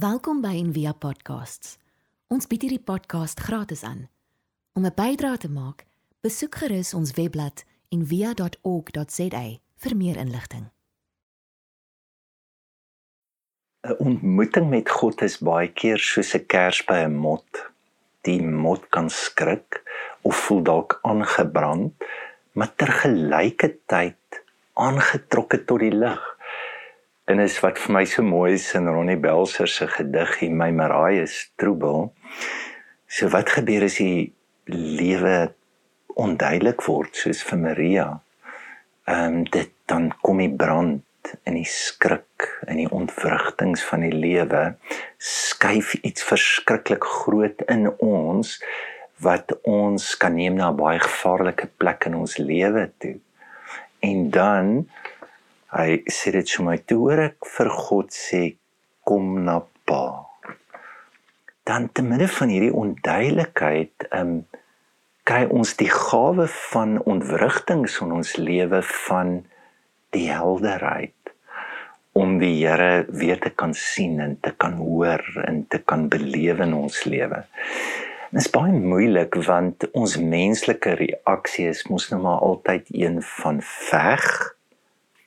Welkom by Envia Podcasts. Ons bied hierdie podcast gratis aan. Om 'n bydrae te maak, besoek gerus ons webblad en via.org.za vir meer inligting. 'n Ontmoeting met God is baie keer soos 'n kers by 'n mot. Die mot kan skrik of voel dalk aangebrand, maar tergelykertyd aangetrokke tot die lig. En is wat vir my so mooi is in Ronnie Belser se gedig my Marai is troebel. So wat gebeur as die lewe onduidelik word soos vir Maria. Ehm um, dit dan kom die brand in die skrik in die ontwrigtings van die lewe skuif iets verskriklik groot in ons wat ons kan neem na 'n baie gevaarlike plek in ons lewe toe. En dan hy sê dit so my toe hoor ek vir God sê kom na pa. Dan te midde van hierdie onduidelikheid ehm um, kry ons die gawe van ontwrigtings in ons lewe van die helderheid om die Here weer te kan sien en te kan hoor en te kan beleef in ons lewe. Dit is baie moeilik want ons menslike reaksie is mos nou maar altyd een van veg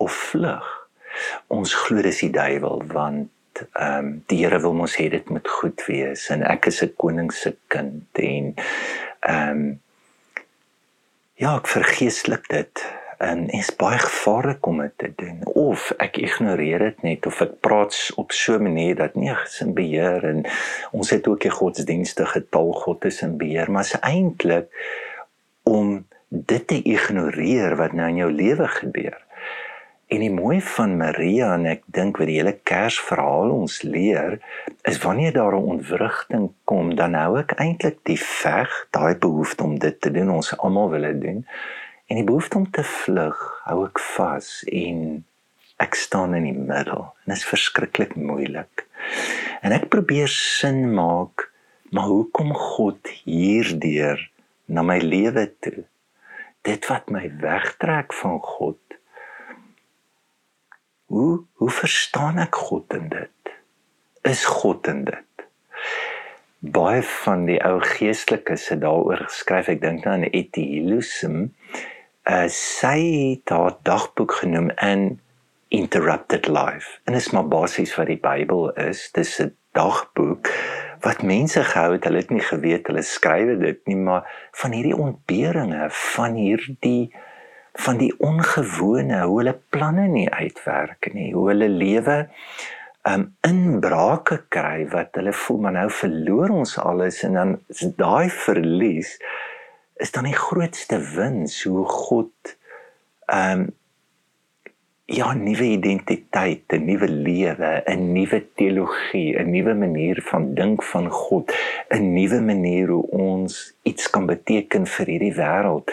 of vlug. Ons glo dis die duiwel want ehm um, die Here wil ons hê dit moet goed wees en ek is 'n koning se kind en ehm um, ja, ek vergeeslik dit en is baie gevaarlik om dit te doen of ek ignoreer dit net of ek praat op so 'n manier dat nee, is in beheer en ons het ook 'n godsdienstige taal God is in beheer, maar is eintlik om dit te ignoreer wat nou in jou lewe gebeur. En die mooi van Maria en ek dink wat die hele Kersverhaal ons leer, is wanneer daar 'n ontwrigting kom, dan hou ek eintlik die veg, daai behoefte om dit te doen, ons almal wil dit doen. En die behoefte om te vlug, hou ek vas en ek staan in die middel. En dit is verskriklik moeilik. En ek probeer sin maak, maar hoekom God hierdeur na my lewe toe? Dit wat my wegtrek van God Hoe hoe verstaan ek God in dit? Is God in dit? Baie van die ou geestelikes het daaroor geskryf. Ek dink nou aan Etty Hillesum. Uh sy het haar dagboek genoem in Interrupted Life. En is maar basies wat die Bybel is. Dis 'n dagboek wat mense gehou het. Hulle het nie geweet hulle skryf dit nie, maar van hierdie ontberinge, van hierdie van die ongewone hoe hulle planne nie uitwerk nie hoe hulle lewe um inbrake kry wat hulle voel maar nou verloor ons alles en dan daai verlies is dan die grootste wins hoe God um ja nuwe identiteit 'n nuwe lewe 'n nuwe teologie 'n nuwe manier van dink van God 'n nuwe manier hoe ons iets kan beteken vir hierdie wêreld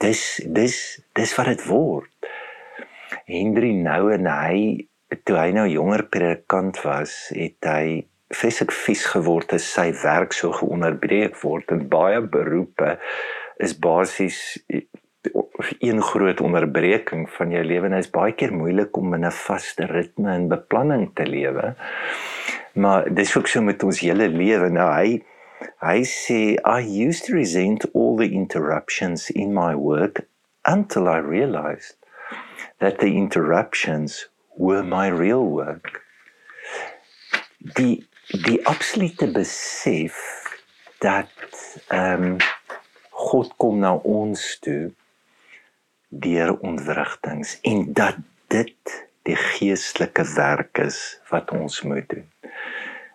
dis dis dis wat dit word. Henry nou en hy toe hy nou jonger predikant was, het hy fisiek vies geword as sy werk so geonderbreek word en baie beroepe is basies een groot onderbreking van jou lewe en dit is baie keer moeilik om in 'n vaste ritme en beplanning te lewe. Maar dis ook so met ons hele lewe. Nou hy I say, I used to resent all the interruptions in my work until I realized that the interruptions were my real work. Die die absolute besef dat ehm um, God kom na ons toe deur ontwrigtings en dat dit die geestelike werk is wat ons moet doen.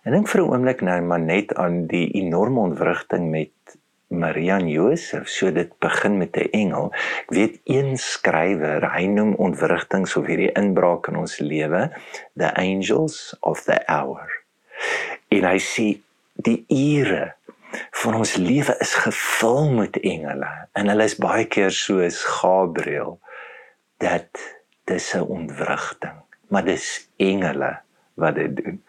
En dink vir 'n oomblik nou maar net aan die enorme ontwrigting met Maria en Josef. So dit begin met 'n engel. Ek weet een skrywer, hy noem ontwrigtings of hierdie inbraak in ons lewe the angels of the hour. En hy sê die ure van ons lewe is gevul met engele en hulle is baie keer soos Gabriël dat dis 'n ontwrigting, maar dis engele wat dit doen.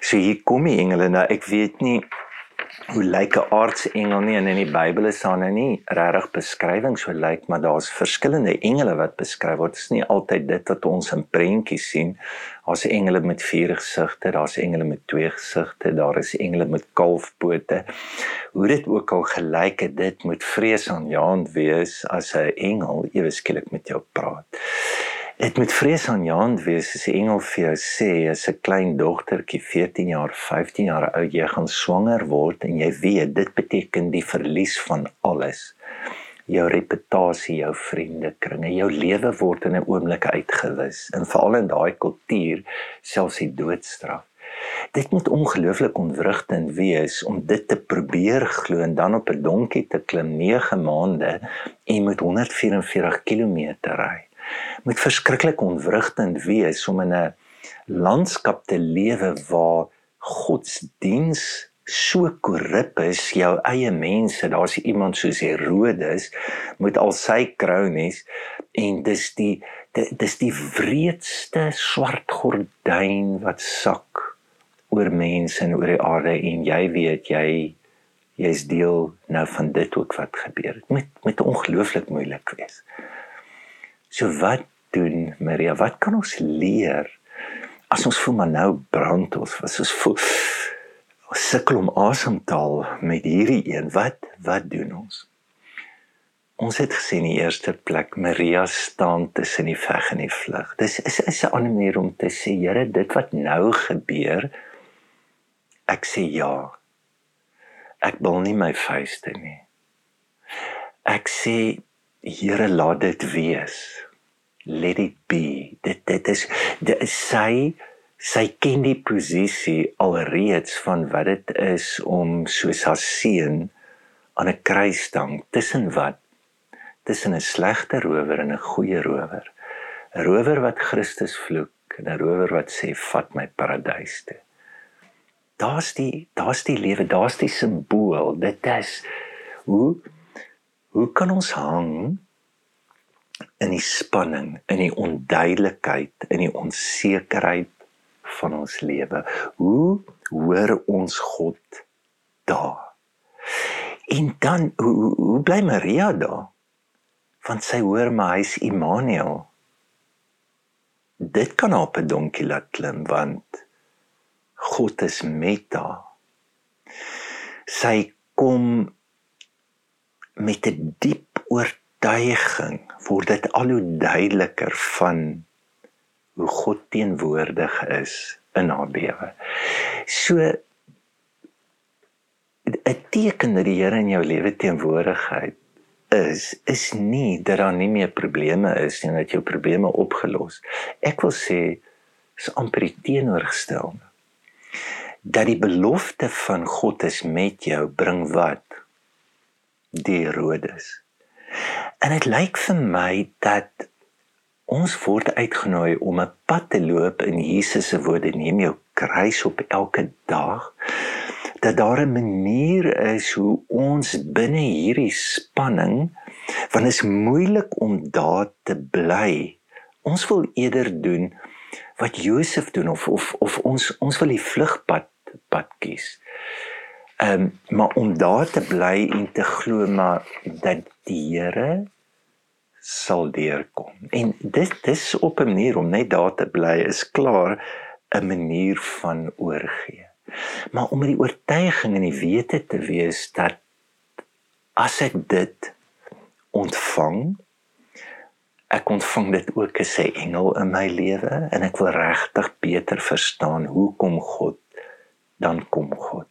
So hier kom die engele nou ek weet nie hoe lyk 'n aardsengel nie en in die Bybel is daar nou nie regtig beskrywings hoe lyk maar daar's verskillende engele wat beskryf word. Dit is nie altyd dit wat ons in prentjies sien. Daar's engele met vier gesigte, daar's engele met twee gesigte, daar is engele met kalfpote. Hoe dit ook al gelyk het, dit moet vreesaanjaend wees as 'n engel ewe skielik met jou praat. Dit moet vreesaanjaend wees as 'n engel vir jou sê as 'n klein dogtertjie 14 jaar, 15 jaar oud jy gaan swanger word en jy weet dit beteken die verlies van alles. Jou reputasie, jou vriendekringe, jou lewe word in 'n oomblik uitgewis en veral in daai kultuur selfs die doodstraf. Dit moet ongelooflik ontwrigtend wees om dit te probeer glo en dan op 'n donkie te klim 9 maande en met 144 km ry moet verskriklik ontwrigtend wees om in 'n landskap te lewe waar godsdiens so korrup is jou eie mense daar's iemand soos Herodes met al sy kroonies en dis die dis die wreedste swart gordyn wat sak oor mense en oor die aarde en jy weet jy jy's deel nou van dit ook wat gebeur het. Met met ongelooflik moeilik wees So wat doen Maria? Wat kan ons leer as ons voel maar nou brand ons? Was ons voel ons sukkel om asem te haal met hierdie een. Wat wat doen ons? Ons het gesien in die eerste plek Maria staan tussen die veg en die vlug. Dis is is 'n ander manier om te sê, Here, dit wat nou gebeur, ek sê ja. Ek wil nie my vuiste nie. Ek sê Here laat dit wees. Let it be. Dit dit is dit is sy sy ken die posisie alreeds van wat dit is om soos haar seun aan 'n kruisstang tussen wat tussen 'n slegte rower en 'n goeie rower. 'n Rower wat Christus vloek en 'n rower wat sê vat my paradys toe. Daar's die daar's die lewe, daar's die simbool. Dit is hoe Hoe kan ons hang in die spanning, in die onduidelikheid, in die onsekerheid van ons lewe? Hoe hoor ons God daar? En dan hoe, hoe bly Maria daar? Want sy hoor maar hy's Immanuel. Dit kan op 'n donkie laat klim want God is met haar. Sy kom met 'n diep oortuiging word dit al hoe duideliker van hoe God teenwoordig is in haar lewe. So 'n teken dat die Here in jou lewe teenwoordigheid is is nie dat daar nie meer probleme is nie dat jou probleme opgelos. Ek wil sê is amper teenoorgestel. Dat die belofte van God is met jou bring wat die Herodes. En dit lyk vir my dat ons word uitgenooi om 'n pad te loop in Jesus se woorde neem jou kruis op elke dag dat daar 'n manier is hoe ons binne hierdie spanning want dit is moeilik om daar te bly. Ons wil eerder doen wat Josef doen of of of ons ons wil die vlugpad pad kies. Ehm um, maar om daar te bly en te glo maar dat die Here sal deurkom. En dit dis op 'n manier om net daar te bly is klaar 'n manier van oorgee. Maar om die oortuiging en die wete te wees dat as ek dit ontvang ek ontvang dit ook as 'n engel in my lewe en ek wil regtig beter verstaan hoekom God dan kom God.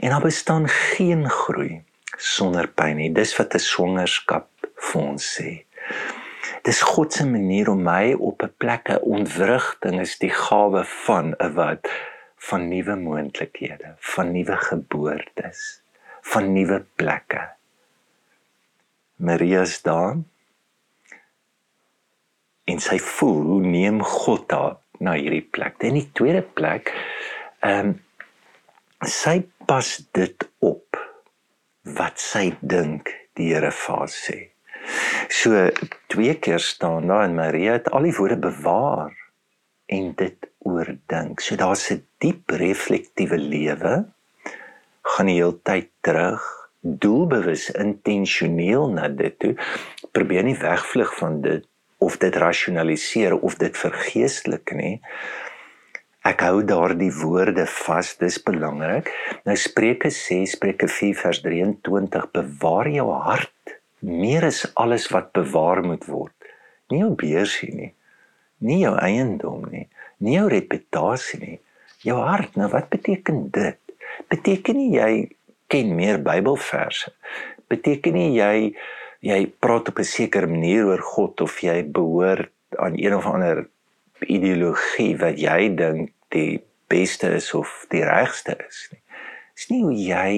En daar bestaan geen groei sonder pyn nie. Dis wat 'n swangerskap vir ons sê. Dis God se manier om my op 'n plek 'n ontwrigting is die gawe van 'n wat van nuwe moontlikhede, van nuwe geboortes, van nuwe plekke. Maria's daar en sy voel hoe neem God haar na hierdie plek. En die tweede plek, ehm um, sy pas dit op wat sy dink die Here vir haar sê. So twee keer staan daar en Maria het al die woorde bewaar en dit oordink. So daar's 'n diep reflektiewe lewe gaan die hele tyd terug doelbewus intentioneel na dit toe probeer nie wegvlug van dit of dit rasionaliseer of dit vergeestelik nie ek hou daardie woorde vas dis belangrik. Nou Spreuke 6 Spreuke 4 vers 23 bewaar jou hart meer as alles wat bewaar moet word. Nie jou beursie nie nie jou eiendom nie nie jou reputasie nie. Jou hart nou wat beteken dit? Beteken nie jy ken meer Bybelverse. Beteken nie jy jy praat op 'n sekere manier oor God of jy behoort aan een of ander ideologie wat jy dink die beste is of die regste is nie. Dis nie hoe jy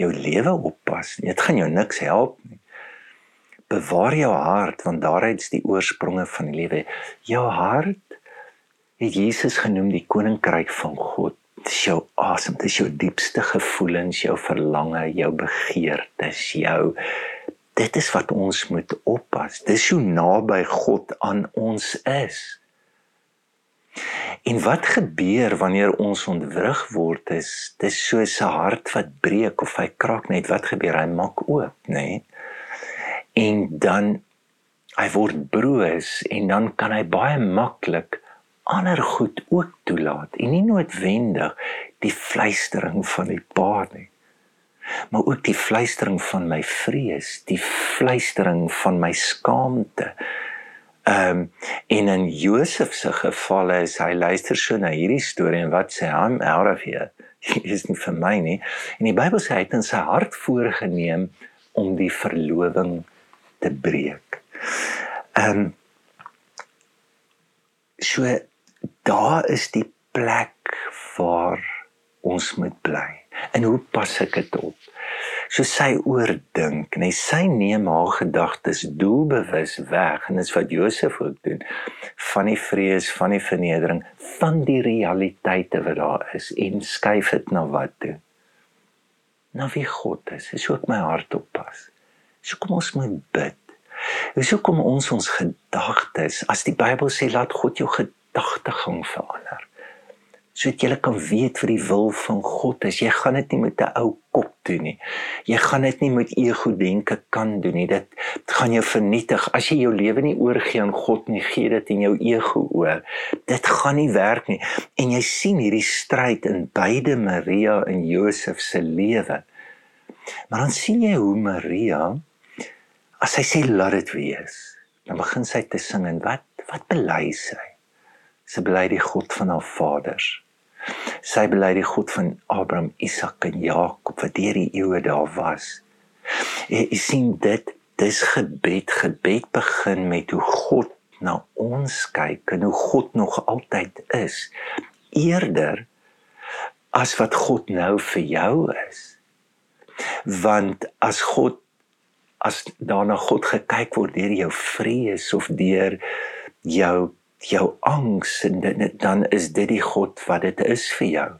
jou lewe oppas nie. Dit gaan jou niks help nie. Bewaar jou hart want daaruit is die oorspronge van die lewe. Jou hart het Jesus genoem die koninkryk van God dis jou asem, dis jou diepste gevoelens, jou verlange, jou begeertes, jou dit is wat ons moet oppas. Dis hoe naby God aan ons is. En wat gebeur wanneer ons ontwrig word is dis soos 'n hart wat breek of hy kraak net wat gebeur hy maak oop nê nee? en dan hy word broos en dan kan hy baie maklik ander goed ook toelaat en nie noodwendig die fluistering van die pa nie maar ook die fluistering van my vrees die fluistering van my skaamte ehm um, en in Josef se geval is hy luister so na hierdie storie en wat sê hy out of here is nie vir my nie en die Bybel sê hy het in sy hart voorgenem om die verloving te breek ehm um, so daar is die plek waar ons moet bly. En hoe pas ek dit op? So sy oordink en hy sy neem haar gedagtes doelbewus weg en dis wat Josef ook doen van die vrees, van die vernedering, van die realiteite wat daar is en skuif dit na wat toe? Na wie God is. Dis ook my hart oppas. So kom ons moet bid. Dis hoekom ons ons gedagtes, as die Bybel sê laat God jou gedagtes gedagtegang verander. Sodat jy kan weet vir die wil van God is. Jy gaan dit nie met 'n ou kop doen nie. Jy gaan dit nie met ego denke kan doen nie. Dit, gaan jou vernietig as jy jou lewe nie oorgee aan God nie. Gee dit in jou ego oor. Dit gaan nie werk nie. En jy sien hierdie stryd in beide Maria en Josef se lewe. Maar dan sien jy hoe Maria as sy sê laat dit wees, dan begin sy te sing en wat wat bely sy? Sy bely die God van haar vaders. Sy bely die God van Abraham, Isak en Jakob wat deur die eeue daar was. Jy, jy sien dit, dis gebed. Gebed begin met hoe God na ons kyk en hoe God nog altyd is eerder as wat God nou vir jou is. Want as God as daarna God gekyk word deur jou vrees of deur jou jou angs en dit, dan is dit die God wat dit is vir jou.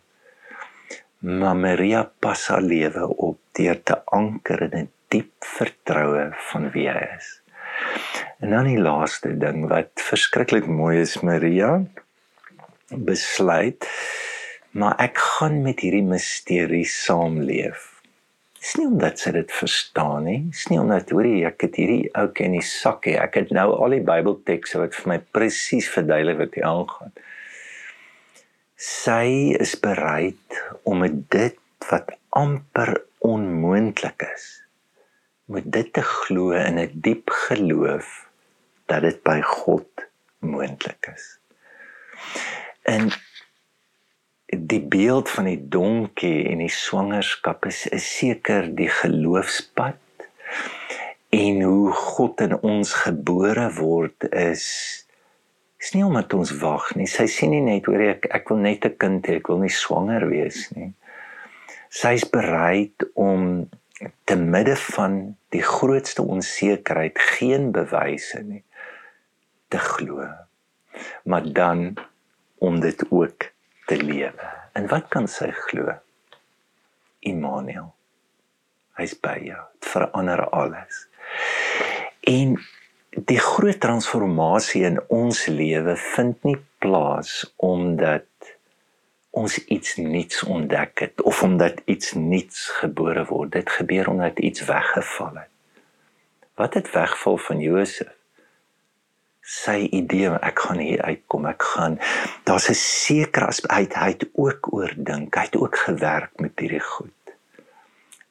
Maar Maria pas haar lewe op deur te anker in 'n diep vertroue van wie hy is. En dan die laaste ding wat verskriklik mooi is Maria besluit maar ek gaan met hierdie misterie saamleef Dis nie omdat sy dit verstaan nie. Dis nie omdat hoorie ek het hierdie ou ken die sak hê. Ek het nou al die Bybeltekste wat vir my presies verduidelik wat hier aangaan. Sy is bereid om dit wat amper onmoontlik is met dit te glo in 'n diep geloof dat dit by God moontlik is. En die beeld van die donkie en die swangerskap is, is seker die geloofspad. En hoe God in ons gebore word is is nie omdat ons wag nie. Sy sien nie net hoor ek ek wil net 'n kind hê ek wil nie swanger wees nie. Sy's bereid om te midde van die grootste onsekerheid geen bewyse nie te glo. Maar dan om dit ook te lewe. En wat kan sy glo? Immanuel. Hy's by jou. Dit verander alles. En die groot transformasie in ons lewe vind nie plaas omdat ons iets nuuts ontdek het of omdat iets nuuts gebore word. Dit gebeur omdat iets weggeval het. Wat het wegval van Josef? Sy idee, ek gaan hier uitkom, ek gaan. Daar's 'n sekere aspek hy het ook oordink, hy het ook gewerk met hierdie goed.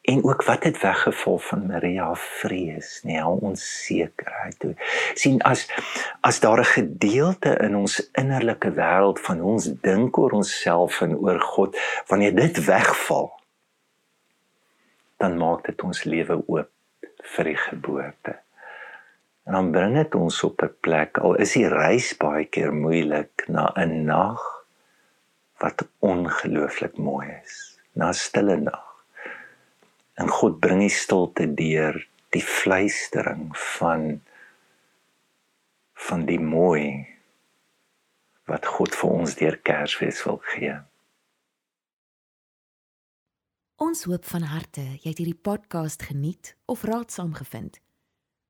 En ook wat het weggeval van Maria vrees nee haar onsekerheid toe. Sien as as daar 'n gedeelte in ons innerlike wêreld van ons dink oor onsself en oor God wanneer dit wegval dan maak dit ons lewe oop vir die geboorte en dan bring dit ons op 'n plek al is die reis baie keer moeilik na 'n nag wat ongelooflik mooi is na 'n stille nag En God bring die stilte deur die fluistering van van die mooi wat God vir ons deur Kersfees wil gee. Ons hoop van harte jy het hierdie podcast geniet of raadsaam gevind.